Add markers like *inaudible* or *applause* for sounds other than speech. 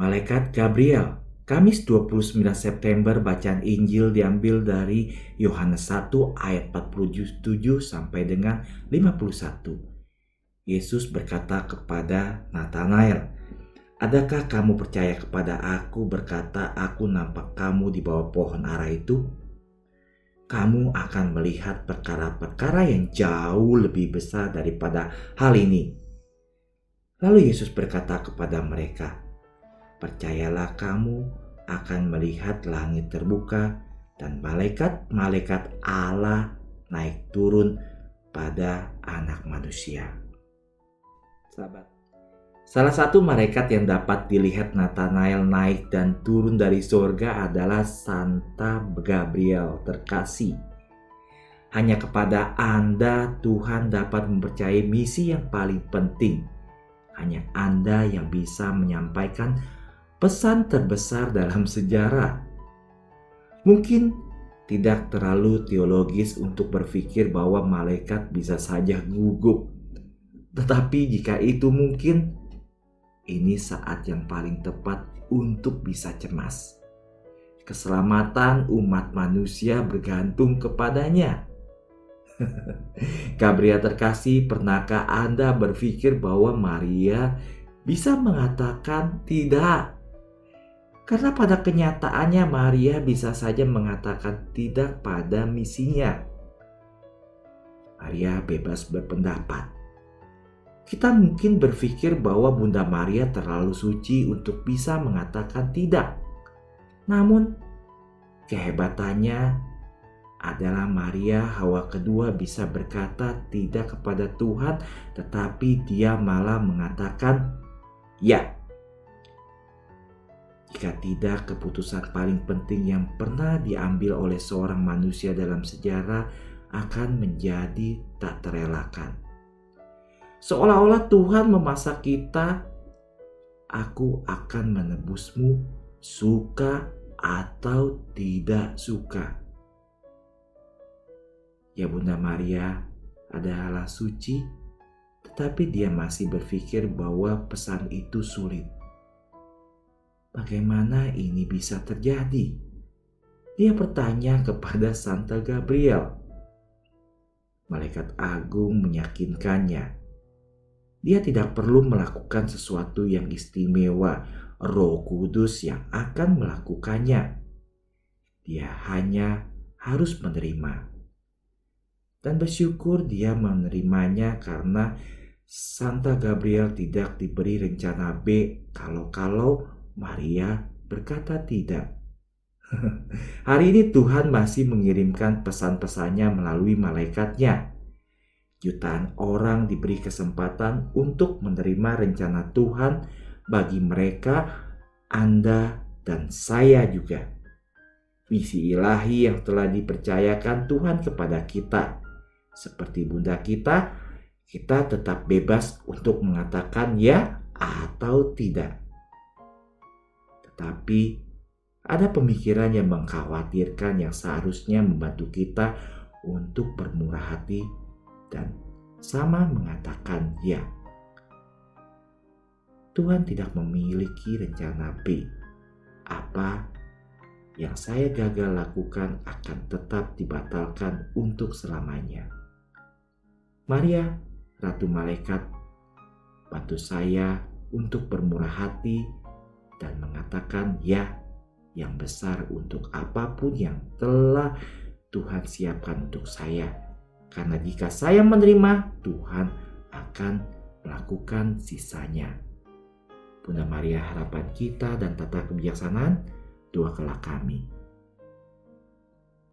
Malaikat Gabriel Kamis 29 September bacaan Injil diambil dari Yohanes 1 ayat 47 sampai dengan 51. Yesus berkata kepada Nathanael, Adakah kamu percaya kepada aku berkata aku nampak kamu di bawah pohon ara itu? Kamu akan melihat perkara-perkara yang jauh lebih besar daripada hal ini. Lalu Yesus berkata kepada mereka, percayalah kamu akan melihat langit terbuka dan malaikat-malaikat Allah naik turun pada anak manusia. Sahabat, salah satu malaikat yang dapat dilihat Nathanael naik dan turun dari surga adalah Santa Gabriel terkasih. Hanya kepada Anda Tuhan dapat mempercayai misi yang paling penting. Hanya Anda yang bisa menyampaikan pesan terbesar dalam sejarah. Mungkin tidak terlalu teologis untuk berpikir bahwa malaikat bisa saja gugup. Tetapi jika itu mungkin, ini saat yang paling tepat untuk bisa cemas. Keselamatan umat manusia bergantung kepadanya. *laughs* Gabriel terkasih, pernahkah Anda berpikir bahwa Maria bisa mengatakan tidak karena pada kenyataannya Maria bisa saja mengatakan tidak pada misinya. Maria bebas berpendapat. Kita mungkin berpikir bahwa Bunda Maria terlalu suci untuk bisa mengatakan tidak. Namun, kehebatannya adalah Maria Hawa kedua bisa berkata tidak kepada Tuhan, tetapi dia malah mengatakan ya jika tidak, keputusan paling penting yang pernah diambil oleh seorang manusia dalam sejarah akan menjadi tak terelakkan. Seolah-olah Tuhan memasak kita, aku akan menebusmu suka atau tidak suka. Ya Bunda Maria adalah suci, tetapi dia masih berpikir bahwa pesan itu sulit Bagaimana ini bisa terjadi? Dia bertanya kepada Santa Gabriel. Malaikat agung meyakinkannya. Dia tidak perlu melakukan sesuatu yang istimewa, Roh Kudus yang akan melakukannya. Dia hanya harus menerima. Dan bersyukur dia menerimanya karena Santa Gabriel tidak diberi rencana B kalau-kalau Maria berkata tidak. *laughs* Hari ini Tuhan masih mengirimkan pesan-pesannya melalui malaikatnya. Jutaan orang diberi kesempatan untuk menerima rencana Tuhan bagi mereka, Anda, dan saya juga. Misi ilahi yang telah dipercayakan Tuhan kepada kita. Seperti bunda kita, kita tetap bebas untuk mengatakan ya atau tidak. Tapi ada pemikiran yang mengkhawatirkan yang seharusnya membantu kita untuk bermurah hati dan sama mengatakan ya. Tuhan tidak memiliki rencana B. Apa yang saya gagal lakukan akan tetap dibatalkan untuk selamanya. Maria, Ratu Malaikat, bantu saya untuk bermurah hati dan mengatakan ya yang besar untuk apa pun yang telah Tuhan siapkan untuk saya. Karena jika saya menerima, Tuhan akan melakukan sisanya. Bunda Maria harapan kita dan tata kebijaksanaan, doa kelak kami.